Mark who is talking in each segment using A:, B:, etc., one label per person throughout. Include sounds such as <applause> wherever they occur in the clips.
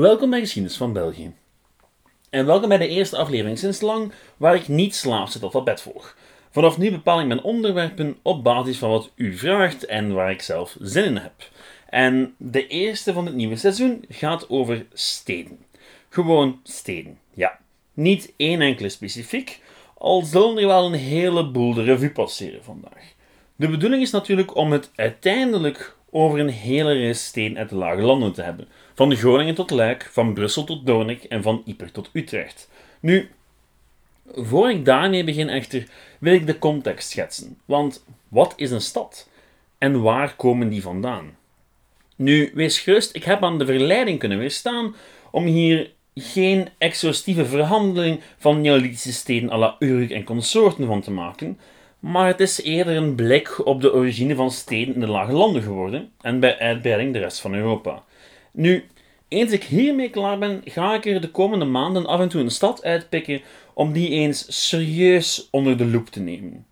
A: Welkom bij Geschiedenis van België. En welkom bij de eerste aflevering sinds lang waar ik niet slaaf zit bed volg. Vanaf nu bepaal ik mijn onderwerpen op basis van wat u vraagt en waar ik zelf zin in heb. En de eerste van het nieuwe seizoen gaat over steden. Gewoon steden, ja. Niet één enkele specifiek, al zullen er wel een heleboel de revue passeren vandaag. De bedoeling is natuurlijk om het uiteindelijk over een hele reeks steden uit de lage landen te hebben. Van Groningen tot Luik, van Brussel tot Doornik en van Yper tot Utrecht. Nu, voor ik daarmee begin echter, wil ik de context schetsen. Want wat is een stad? En waar komen die vandaan? Nu, wees gerust, ik heb aan de verleiding kunnen weerstaan om hier geen exhaustieve verhandeling van Neolithische steden à la Uruk en consorten van te maken, maar het is eerder een blik op de origine van steden in de lage landen geworden en bij uitbreiding de rest van Europa. Nu, eens ik hiermee klaar ben, ga ik er de komende maanden af en toe een stad uitpikken om die eens serieus onder de loep te nemen.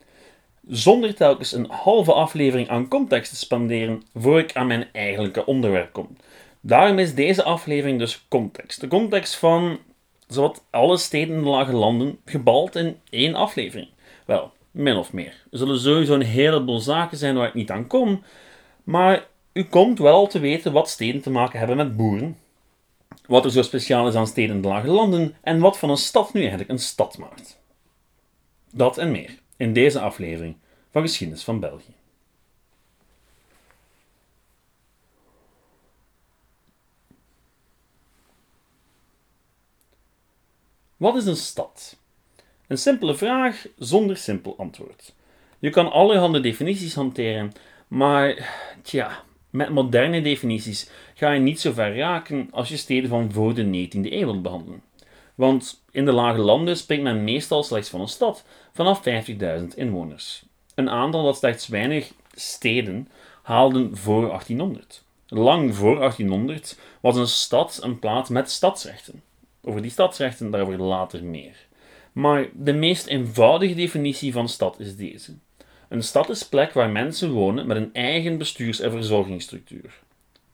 A: Zonder telkens een halve aflevering aan context te spenderen voor ik aan mijn eigenlijke onderwerp kom. Daarom is deze aflevering dus context. De context van zowat alle steden de lage landen gebald in één aflevering. Wel, min of meer. Er zullen sowieso een heleboel zaken zijn waar ik niet aan kom, maar u komt wel te weten wat steden te maken hebben met boeren, wat er zo speciaal is aan steden in de lage landen en wat van een stad nu eigenlijk een stad maakt. Dat en meer in deze aflevering van Geschiedenis van België. Wat is een stad? Een simpele vraag zonder simpel antwoord. Je kan allerhande definities hanteren, maar tja, met moderne definities ga je niet zo ver raken als je steden van voor de 19e eeuw wilt behandelen. Want in de lage landen spreekt men meestal slechts van een stad vanaf 50.000 inwoners. Een aantal dat slechts weinig steden haalden voor 1800. Lang voor 1800 was een stad een plaats met stadsrechten. Over die stadsrechten daarover later meer. Maar de meest eenvoudige definitie van stad is deze. Een stad is plek waar mensen wonen met een eigen bestuurs- en verzorgingsstructuur.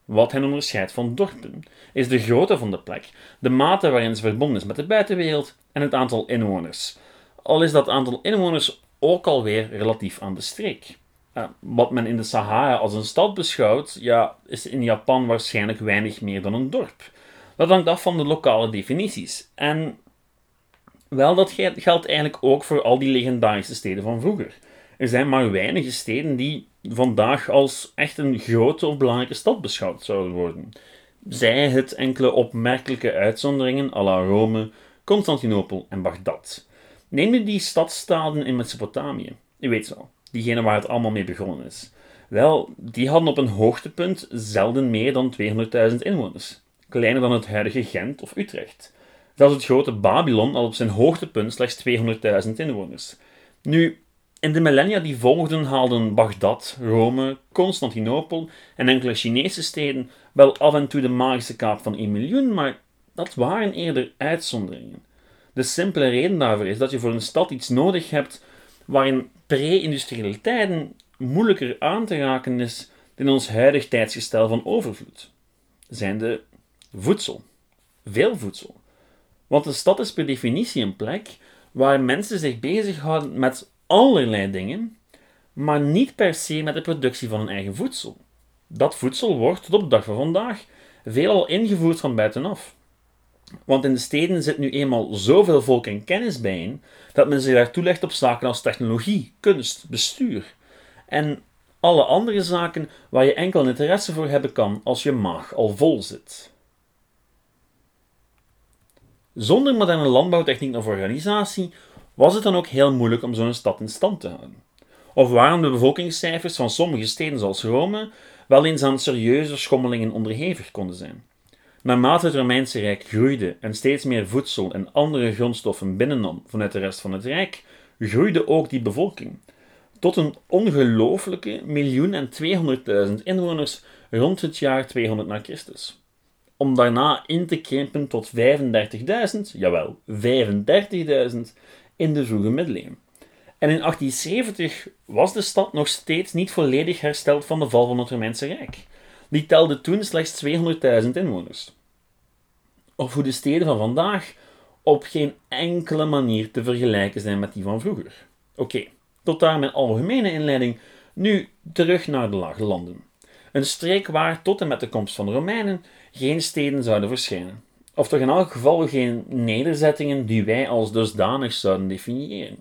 A: Wat hen onderscheidt van dorpen is de grootte van de plek, de mate waarin ze verbonden is met de buitenwereld en het aantal inwoners. Al is dat aantal inwoners ook alweer relatief aan de streek. wat men in de Sahara als een stad beschouwt, ja, is in Japan waarschijnlijk weinig meer dan een dorp. Dat hangt af van de lokale definities. En wel, dat geldt eigenlijk ook voor al die legendarische steden van vroeger. Er zijn maar weinige steden die vandaag als echt een grote of belangrijke stad beschouwd zouden worden. Zij het enkele opmerkelijke uitzonderingen à la Rome, Constantinopel en Bagdad. Neem nu die stadstaden in Mesopotamië. Je weet wel, diegene waar het allemaal mee begonnen is. Wel, die hadden op een hoogtepunt zelden meer dan 200.000 inwoners. Kleiner dan het huidige Gent of Utrecht. Zelfs het grote Babylon had op zijn hoogtepunt slechts 200.000 inwoners. Nu, in de millennia die volgden haalden Bagdad, Rome, Constantinopel en enkele Chinese steden wel af en toe de magische kaap van 1 miljoen, maar dat waren eerder uitzonderingen. De simpele reden daarvoor is dat je voor een stad iets nodig hebt waarin pre-industriële tijden moeilijker aan te raken is dan ons huidig tijdsgestel van overvloed. Zijn de voedsel. Veel voedsel. Want een stad is per definitie een plek waar mensen zich bezighouden met allerlei dingen, maar niet per se met de productie van hun eigen voedsel. Dat voedsel wordt tot op de dag van vandaag veelal ingevoerd van buitenaf. Want in de steden zit nu eenmaal zoveel volk en kennis bijeen dat men zich daartoe legt op zaken als technologie, kunst, bestuur en alle andere zaken waar je enkel interesse voor hebben kan als je maag al vol zit. Zonder moderne landbouwtechniek of organisatie was het dan ook heel moeilijk om zo'n stad in stand te houden. Of waren de bevolkingscijfers van sommige steden zoals Rome wel eens aan serieuze schommelingen onderhevig konden zijn. Naarmate het Romeinse Rijk groeide en steeds meer voedsel en andere grondstoffen binnennam vanuit de rest van het Rijk, groeide ook die bevolking. Tot een ongelooflijke miljoen en 200.000 inwoners rond het jaar 200 na Christus om daarna in te krimpen tot 35.000, jawel, 35.000 in de vroege middeleeuwen. En in 1870 was de stad nog steeds niet volledig hersteld van de val van het Romeinse Rijk. Die telde toen slechts 200.000 inwoners. of hoe de steden van vandaag op geen enkele manier te vergelijken zijn met die van vroeger. Oké, tot daar mijn algemene inleiding. Nu terug naar de lage landen. Een streek waar tot en met de komst van de Romeinen geen steden zouden verschijnen. Of toch in elk geval geen nederzettingen die wij als dusdanig zouden definiëren.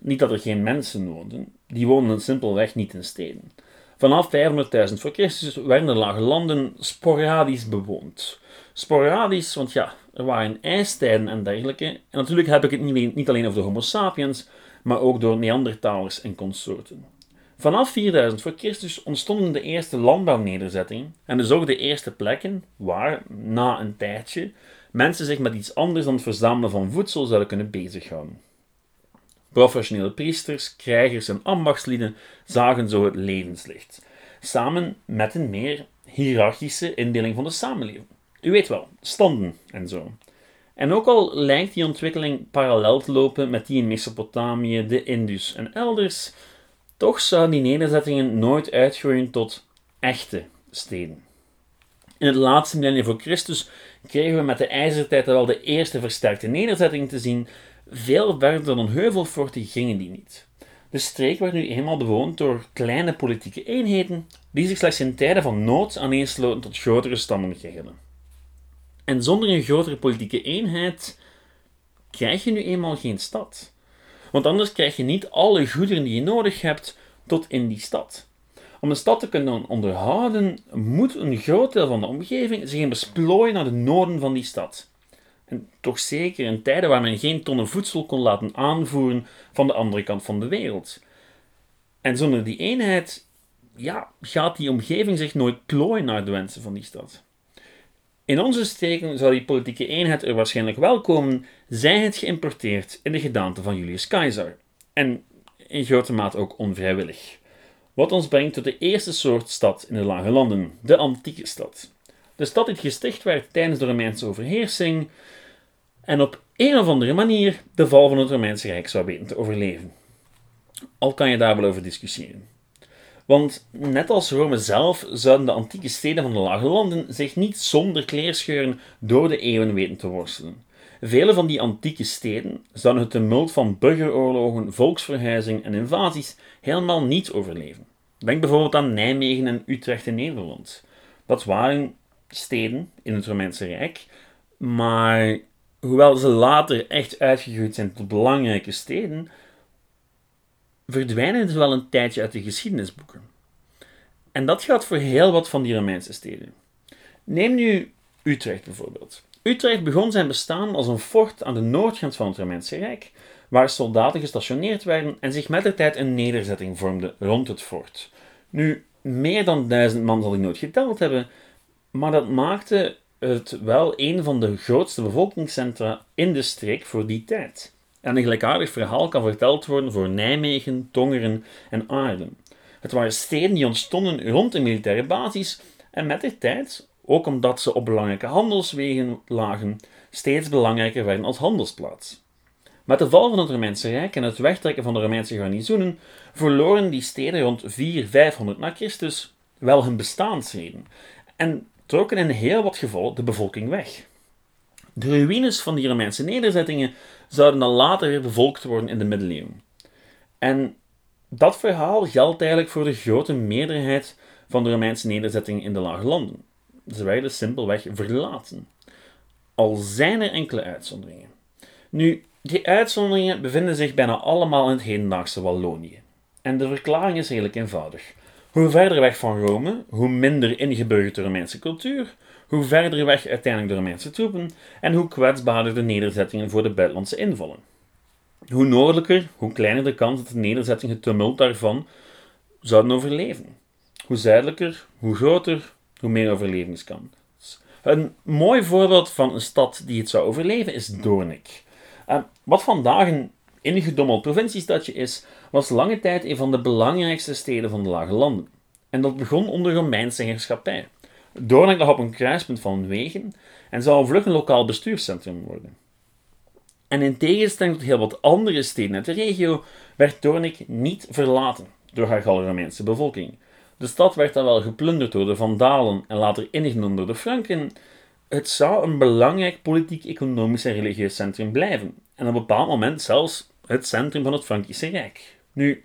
A: Niet dat er geen mensen woonden, die woonden simpelweg niet in steden. Vanaf 500.000 voor Christus werden de lage landen sporadisch bewoond. Sporadisch, want ja, er waren ijstijden en dergelijke. En natuurlijk heb ik het niet, alleen over de Homo sapiens, maar ook door Neandertalers en consorten. Vanaf 4000 voor Christus ontstonden de eerste landbouwnederzettingen en dus ook de eerste plekken waar, na een tijdje, mensen zich met iets anders dan het verzamelen van voedsel zouden kunnen bezighouden. Professionele priesters, krijgers en ambachtslieden zagen zo het levenslicht, samen met een meer hiërarchische indeling van de samenleving. U weet wel, standen en zo. En ook al lijkt die ontwikkeling parallel te lopen met die in Mesopotamië, de Indus en elders, toch zouden die nederzettingen nooit uitgroeien tot echte steden. In het laatste millennium voor Christus kregen we met de ijzertijd wel de eerste versterkte nederzettingen te zien. Veel verder dan Heuvelforten gingen die niet. De streek werd nu eenmaal bewoond door kleine politieke eenheden die zich slechts in tijden van nood aaneensloten tot grotere stammengeheden. En zonder een grotere politieke eenheid krijg je nu eenmaal geen stad. Want anders krijg je niet alle goederen die je nodig hebt tot in die stad. Om een stad te kunnen onderhouden, moet een groot deel van de omgeving zich besplooien naar de noorden van die stad. En toch zeker in tijden waar men geen tonnen voedsel kon laten aanvoeren van de andere kant van de wereld. En zonder die eenheid ja, gaat die omgeving zich nooit plooien naar de wensen van die stad. In onze streken zou die politieke eenheid er waarschijnlijk wel komen, zij het geïmporteerd in de gedaante van Julius Caesar. En in grote mate ook onvrijwillig. Wat ons brengt tot de eerste soort stad in de Lage Landen, de antieke stad. De stad die gesticht werd tijdens de Romeinse overheersing en op een of andere manier de val van het Romeinse Rijk zou weten te overleven. Al kan je daar wel over discussiëren. Want net als Rome zelf zouden de antieke steden van de Lage Landen zich niet zonder kleerscheuren door de eeuwen weten te worstelen. Vele van die antieke steden zouden het tumult van burgeroorlogen, volksverhuizing en invasies helemaal niet overleven. Denk bijvoorbeeld aan Nijmegen en Utrecht in Nederland. Dat waren steden in het Romeinse Rijk, maar hoewel ze later echt uitgegroeid zijn tot belangrijke steden, verdwijnen ze wel een tijdje uit de geschiedenisboeken. En dat geldt voor heel wat van die Romeinse steden. Neem nu Utrecht bijvoorbeeld. Utrecht begon zijn bestaan als een fort aan de noordgrens van het Romeinse Rijk, waar soldaten gestationeerd werden en zich met de tijd een nederzetting vormde rond het fort. Nu, meer dan duizend man zal ik nooit geteld hebben, maar dat maakte het wel een van de grootste bevolkingscentra in de streek voor die tijd. En een gelijkaardig verhaal kan verteld worden voor Nijmegen, Tongeren en Aarden. Het waren steden die ontstonden rond de militaire basis en met de tijd, ook omdat ze op belangrijke handelswegen lagen, steeds belangrijker werden als handelsplaats. Met de val van het Romeinse Rijk en het wegtrekken van de Romeinse garnizoenen verloren die steden rond 400-500 na Christus wel hun bestaansreden en trokken in heel wat gevallen de bevolking weg. De ruïnes van die Romeinse nederzettingen zouden dan later weer bevolkt worden in de middeleeuwen. En dat verhaal geldt eigenlijk voor de grote meerderheid van de Romeinse nederzettingen in de Lage Landen. Ze werden simpelweg verlaten. Al zijn er enkele uitzonderingen. Nu, die uitzonderingen bevinden zich bijna allemaal in het hedendaagse Wallonië. En de verklaring is redelijk eenvoudig. Hoe verder weg van Rome, hoe minder ingeburgerde Romeinse cultuur, hoe verder weg uiteindelijk de Romeinse troepen en hoe kwetsbaarder de nederzettingen voor de buitenlandse invallen. Hoe noordelijker, hoe kleiner de kans dat de nederzettingen het tumult daarvan zouden overleven. Hoe zuidelijker, hoe groter, hoe meer overlevingskans. Een mooi voorbeeld van een stad die het zou overleven is Doornik. Uh, wat vandaag een ingedommeld provinciestadje is, was lange tijd een van de belangrijkste steden van de Lage Landen. En dat begon onder Romeinse heerschappij. Doornik lag op een kruispunt van wegen en zou vlug een lokaal bestuurscentrum worden. En in tegenstelling tot heel wat andere steden uit de regio, werd Doornik niet verlaten door haar Gallo-Romeinse bevolking. De stad werd dan wel geplunderd door de Vandalen en later ingenomen door de Franken, het zou een belangrijk politiek, economisch en religieus centrum blijven. En op een bepaald moment zelfs het centrum van het Frankische Rijk. Nu,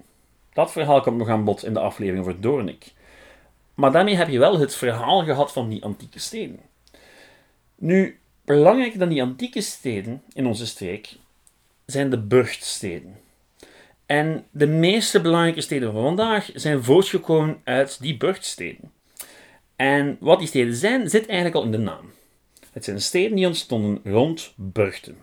A: dat verhaal komt nog aan bod in de aflevering over Doornik. Maar daarmee heb je wel het verhaal gehad van die antieke steden. Nu, belangrijker dan die antieke steden in onze streek zijn de burchtsteden. En de meeste belangrijke steden van vandaag zijn voortgekomen uit die burchtsteden. En wat die steden zijn, zit eigenlijk al in de naam. Het zijn steden die ontstonden rond burchten.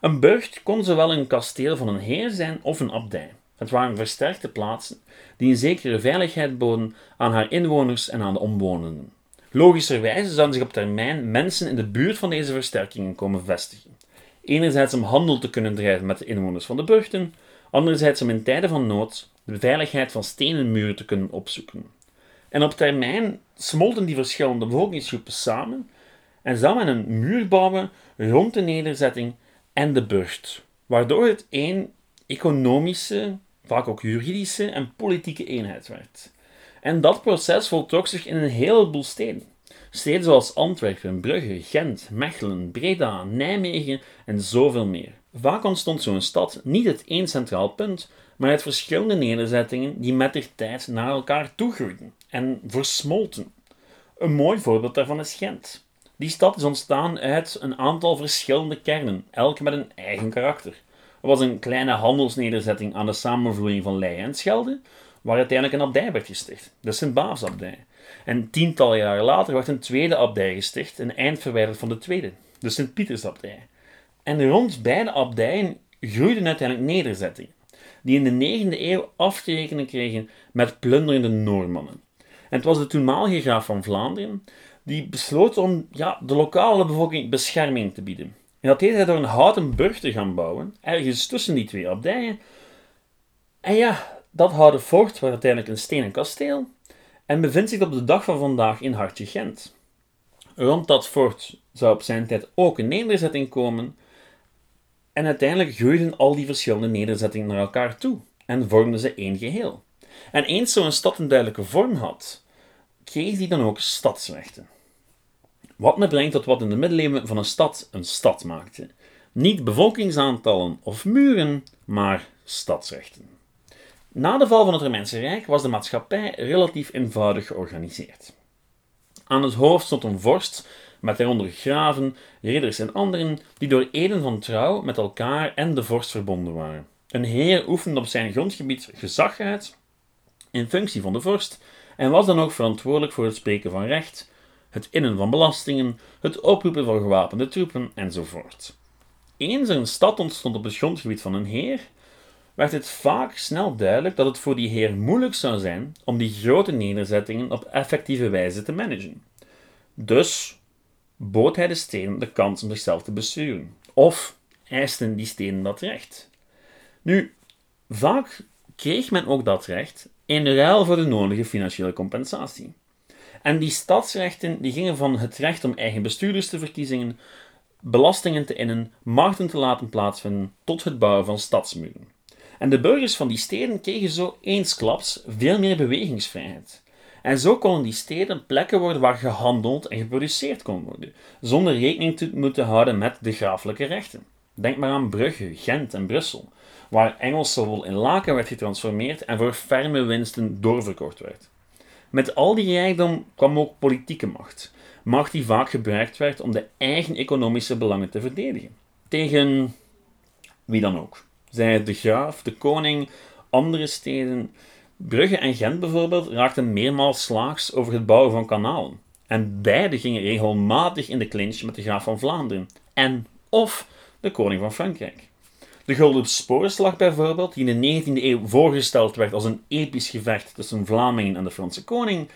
A: Een burcht kon zowel een kasteel van een heer zijn of een abdij. Het waren versterkte plaatsen die een zekere veiligheid boden aan haar inwoners en aan de omwonenden. Logischerwijze zouden zich op termijn mensen in de buurt van deze versterkingen komen vestigen. Enerzijds om handel te kunnen drijven met de inwoners van de burchten, anderzijds om in tijden van nood de veiligheid van stenen muren te kunnen opzoeken. En op termijn smolten die verschillende bevolkingsgroepen samen en zou men een muur bouwen rond de nederzetting en de burcht, waardoor het één economische, vaak ook juridische en politieke eenheid werd. En dat proces voltrok zich in een heleboel steden. Steden zoals Antwerpen, Brugge, Gent, Mechelen, Breda, Nijmegen en zoveel meer. Vaak ontstond zo'n stad niet uit één centraal punt, maar uit verschillende nederzettingen die met de tijd naar elkaar toegroeiden en versmolten. Een mooi voorbeeld daarvan is Gent. Die stad is ontstaan uit een aantal verschillende kernen, elk met een eigen karakter. Was een kleine handelsnederzetting aan de samenvloeiing van Leien en Schelde, waar uiteindelijk een abdij werd gesticht, de Sint-Baafsabdij. En tientallen jaren later werd een tweede abdij gesticht, een eind verwijderd van de tweede, de Sint-Pietersabdij. En rond beide abdijen groeiden uiteindelijk nederzettingen, die in de 9e eeuw af te rekenen kregen met plunderende Noormannen. En het was de toenmalige graaf van Vlaanderen die besloot om ja, de lokale bevolking bescherming te bieden. En dat deed hij door een houten burcht te gaan bouwen, ergens tussen die twee abdijen. En ja, dat houten fort was uiteindelijk een stenen kasteel en bevindt zich op de dag van vandaag in Hartje Gent. Rond dat fort zou op zijn tijd ook een nederzetting komen en uiteindelijk groeiden al die verschillende nederzettingen naar elkaar toe en vormden ze één geheel. En eens zo'n stad een duidelijke vorm had, kreeg die dan ook stadsrechten. Wat me brengt tot wat in de middeleeuwen van een stad een stad maakte. Niet bevolkingsaantallen of muren, maar stadsrechten. Na de val van het Romeinse Rijk was de maatschappij relatief eenvoudig georganiseerd. Aan het hoofd stond een vorst, met daaronder graven, ridders en anderen, die door eden van trouw met elkaar en de vorst verbonden waren. Een heer oefende op zijn grondgebied gezag uit in functie van de vorst en was dan ook verantwoordelijk voor het spreken van recht, het innen van belastingen, het oproepen van gewapende troepen enzovoort. Eens er een stad ontstond op het grondgebied van een heer, werd het vaak snel duidelijk dat het voor die heer moeilijk zou zijn om die grote nederzettingen op effectieve wijze te managen. Dus bood hij de steden de kans om zichzelf te besturen, of eisten die steden dat recht. Nu, vaak kreeg men ook dat recht in ruil voor de nodige financiële compensatie. En die stadsrechten die gingen van het recht om eigen bestuurders te verkiezen, belastingen te innen, markten te laten plaatsvinden, tot het bouwen van stadsmuren. En de burgers van die steden kregen zo eensklaps veel meer bewegingsvrijheid. En zo konden die steden plekken worden waar gehandeld en geproduceerd kon worden, zonder rekening te moeten houden met de grafelijke rechten. Denk maar aan Brugge, Gent en Brussel, waar Engelse wol in laken werd getransformeerd en voor ferme winsten doorverkocht werd. Met al die rijkdom kwam ook politieke macht. Macht die vaak gebruikt werd om de eigen economische belangen te verdedigen. Tegen wie dan ook. Zij het de graaf, de koning, andere steden. Brugge en Gent bijvoorbeeld raakten meermaals slaags over het bouwen van kanalen. En beide gingen regelmatig in de clinch met de graaf van Vlaanderen en of de koning van Frankrijk. De Gulden Sporenslag bijvoorbeeld, die in de 19e eeuw voorgesteld werd als een episch gevecht tussen Vlamingen en de Franse koning,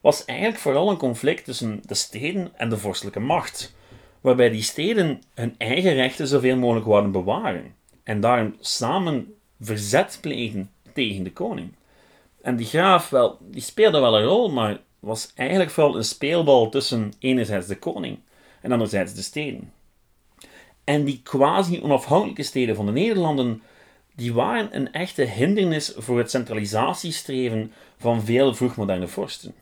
A: was eigenlijk vooral een conflict tussen de steden en de vorstelijke macht, waarbij die steden hun eigen rechten zoveel mogelijk wouden bewaren en daarom samen verzet plegen tegen de koning. En die graaf, wel, die speelde wel een rol, maar was eigenlijk vooral een speelbal tussen enerzijds de koning en anderzijds de steden. En die quasi-onafhankelijke steden van de Nederlanden, die waren een echte hindernis voor het centralisatiestreven van veel vroegmoderne vorsten.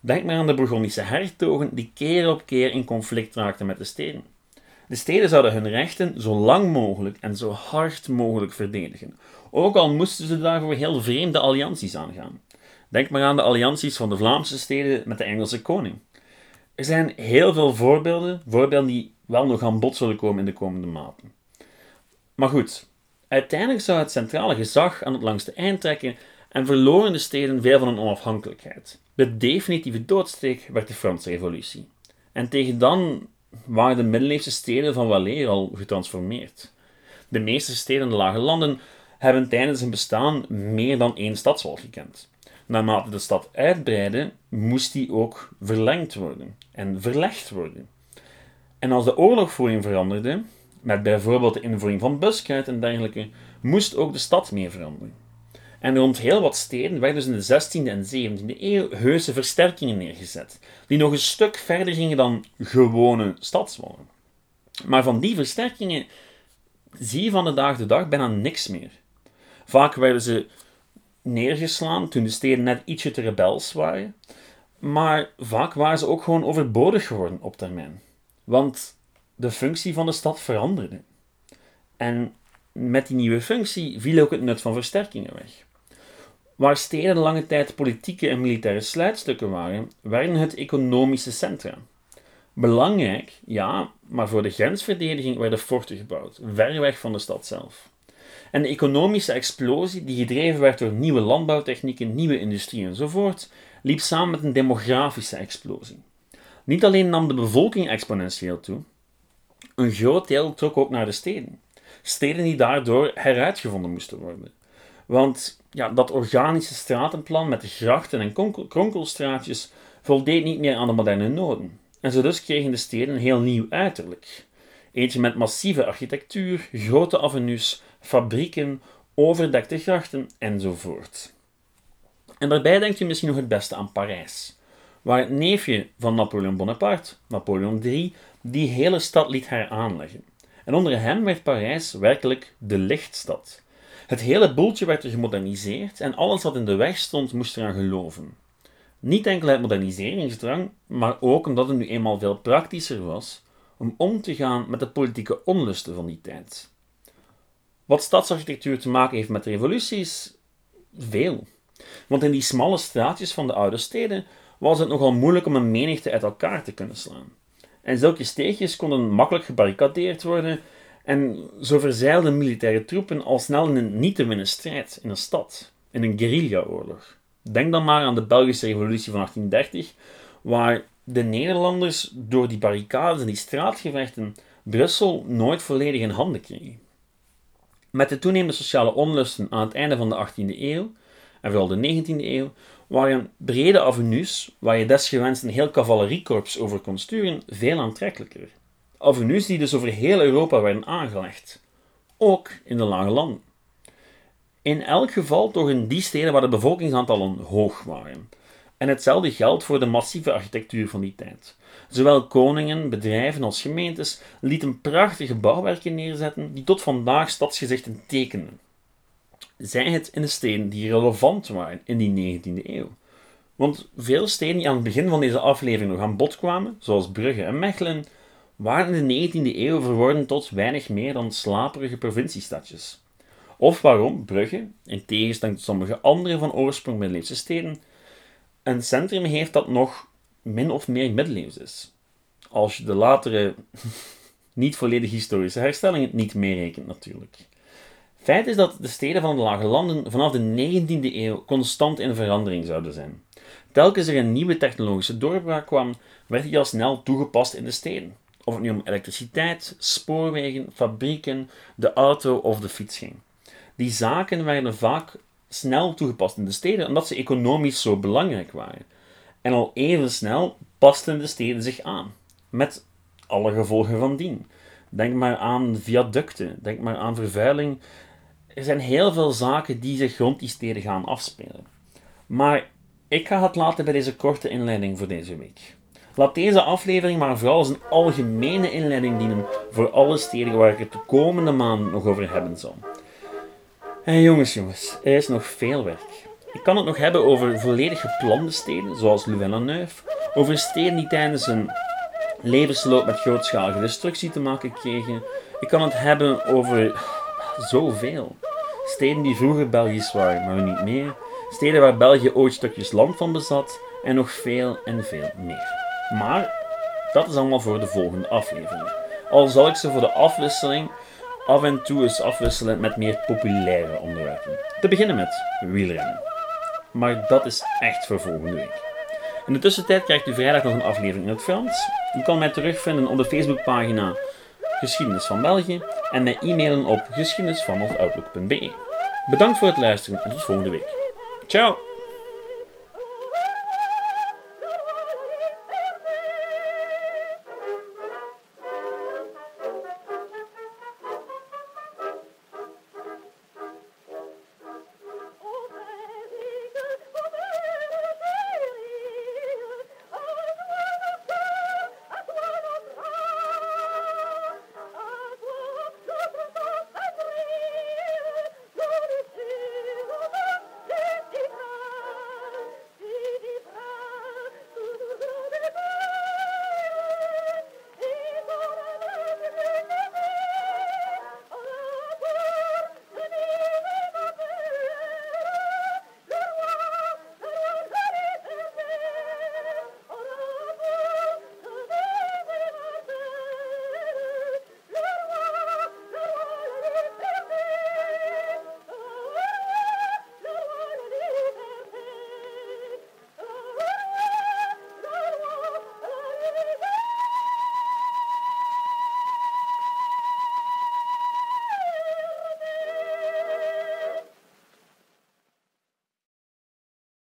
A: Denk maar aan de Bourgondische hertogen die keer op keer in conflict raakten met de steden. De steden zouden hun rechten zo lang mogelijk en zo hard mogelijk verdedigen, ook al moesten ze daarvoor heel vreemde allianties aangaan. Denk maar aan de allianties van de Vlaamse steden met de Engelse koning. Er zijn heel veel voorbeelden, voorbeelden die wel nog aan bod zullen komen in de komende maanden. Maar goed, uiteindelijk zou het centrale gezag aan het langste eind trekken en verloren de steden veel van hun onafhankelijkheid. De definitieve doodsteek werd de Franse Revolutie. En tegen dan waren de middeleeuwse steden van Waleer al getransformeerd. De meeste steden in de lage landen hebben tijdens hun bestaan meer dan één stadswal gekend. Naarmate de stad uitbreidde, moest die ook verlengd worden en verlegd worden. En als de oorlogvoering veranderde, met bijvoorbeeld de invoering van buskruid en dergelijke, moest ook de stad mee veranderen. En rond heel wat steden werden dus in de 16e en 17e eeuw heuse versterkingen neergezet, die nog een stuk verder gingen dan gewone stadswallen. Maar van die versterkingen zie je van de dag de dag bijna niks meer. Vaak werden ze neergeslaan toen de steden net ietsje te rebels waren, maar vaak waren ze ook gewoon overbodig geworden op termijn. Want de functie van de stad veranderde. En met die nieuwe functie viel ook het nut van versterkingen weg. Waar steden lange tijd politieke en militaire sluitstukken waren, werden het economische centra. Belangrijk, ja, maar voor de grensverdediging werden forten gebouwd, ver weg van de stad zelf. En de economische explosie, die gedreven werd door nieuwe landbouwtechnieken, nieuwe industrie enzovoort, liep samen met een demografische explosie. Niet alleen nam de bevolking exponentieel toe, een groot deel trok ook naar de steden. Steden die daardoor heruitgevonden moesten worden. Want ja, dat organische stratenplan met de grachten en kronkelstraatjes voldeed niet meer aan de moderne noden. En zo dus kregen de steden een heel nieuw uiterlijk. Eentje met massieve architectuur, grote avenues, fabrieken, overdekte grachten enzovoort. En daarbij denkt u misschien nog het beste aan Parijs, waar het neefje van Napoleon Bonaparte, Napoleon III, die hele stad liet heraanleggen. En onder hem werd Parijs werkelijk de lichtstad. Het hele boeltje werd er gemoderniseerd en alles wat in de weg stond moest eraan geloven. Niet enkel uit moderniseringsdrang, maar ook omdat het nu eenmaal veel praktischer was om om te gaan met de politieke onlusten van die tijd. Wat stadsarchitectuur te maken heeft met revoluties? Veel. Want in die smalle straatjes van de oude steden was het nogal moeilijk om een menigte uit elkaar te kunnen slaan. En zulke steegjes konden makkelijk gebarricadeerd worden en zo verzeilden militaire troepen al snel in een niet te winnen strijd in een stad, in een guerrilla-oorlog. Denk dan maar aan de Belgische revolutie van 1830, waar de Nederlanders door die barricades en die straatgevechten Brussel nooit volledig in handen kregen. Met de toenemende sociale onlusten aan het einde van de 18e eeuw, en vooral de 19e eeuw, waren brede avenues, waar je desgewenst een heel cavaleriekorps over kon sturen, veel aantrekkelijker. Avenues die dus over heel Europa werden aangelegd, ook in de lage landen. In elk geval toch in die steden waar de bevolkingsaantallen hoog waren. En hetzelfde geldt voor de massieve architectuur van die tijd. Zowel koningen, bedrijven als gemeentes lieten prachtige bouwwerken neerzetten die tot vandaag stadsgezichten tekenen. Zij het in de steden die relevant waren in die 19e eeuw. Want veel steden die aan het begin van deze aflevering nog aan bod kwamen, zoals Brugge en Mechelen, waren in de 19e eeuw verworden tot weinig meer dan slaperige provinciestadjes. Of waarom Brugge, in tegenstelling tot sommige andere van oorsprong middeleeuwse steden, een centrum heeft dat nog min of meer middeleeuws is. Als je de latere, <laughs> niet volledig historische herstellingen niet meerekent natuurlijk. Feit is dat de steden van de lage landen vanaf de 19e eeuw constant in verandering zouden zijn. Telkens er een nieuwe technologische doorbraak kwam, werd die al snel toegepast in de steden. Of het nu om elektriciteit, spoorwegen, fabrieken, de auto of de fiets ging. Die zaken werden vaak snel toegepast in de steden omdat ze economisch zo belangrijk waren. En al even snel pasten de steden zich aan, met alle gevolgen van dien. Denk maar aan viaducten, denk maar aan vervuiling. Er zijn heel veel zaken die zich rond die steden gaan afspelen. Maar ik ga het laten bij deze korte inleiding voor deze week. Laat deze aflevering maar vooral als een algemene inleiding dienen voor alle steden waar ik het de komende maanden nog over hebben zal. En jongens, jongens, er is nog veel werk. Ik kan het nog hebben over volledig geplande steden, zoals Louvain-la-Neuve, over steden die tijdens een levensloop met grootschalige destructie te maken kregen. Ik kan het hebben over zoveel. Steden die vroeger Belgisch waren, maar nu niet meer. Steden waar België ooit stukjes land van bezat. En nog veel en veel meer. Maar dat is allemaal voor de volgende aflevering. Al zal ik ze voor de afwisseling af en toe eens afwisselen met meer populaire onderwerpen. Te beginnen met wielrennen. Maar dat is echt voor volgende week. In de tussentijd krijgt u vrijdag nog een aflevering in het Frans. U kan mij terugvinden op de Facebookpagina Geschiedenis van België en mij e-mailen op geschiedenisvanoutlook.be. Bedankt voor het luisteren en tot volgende week. Ciao!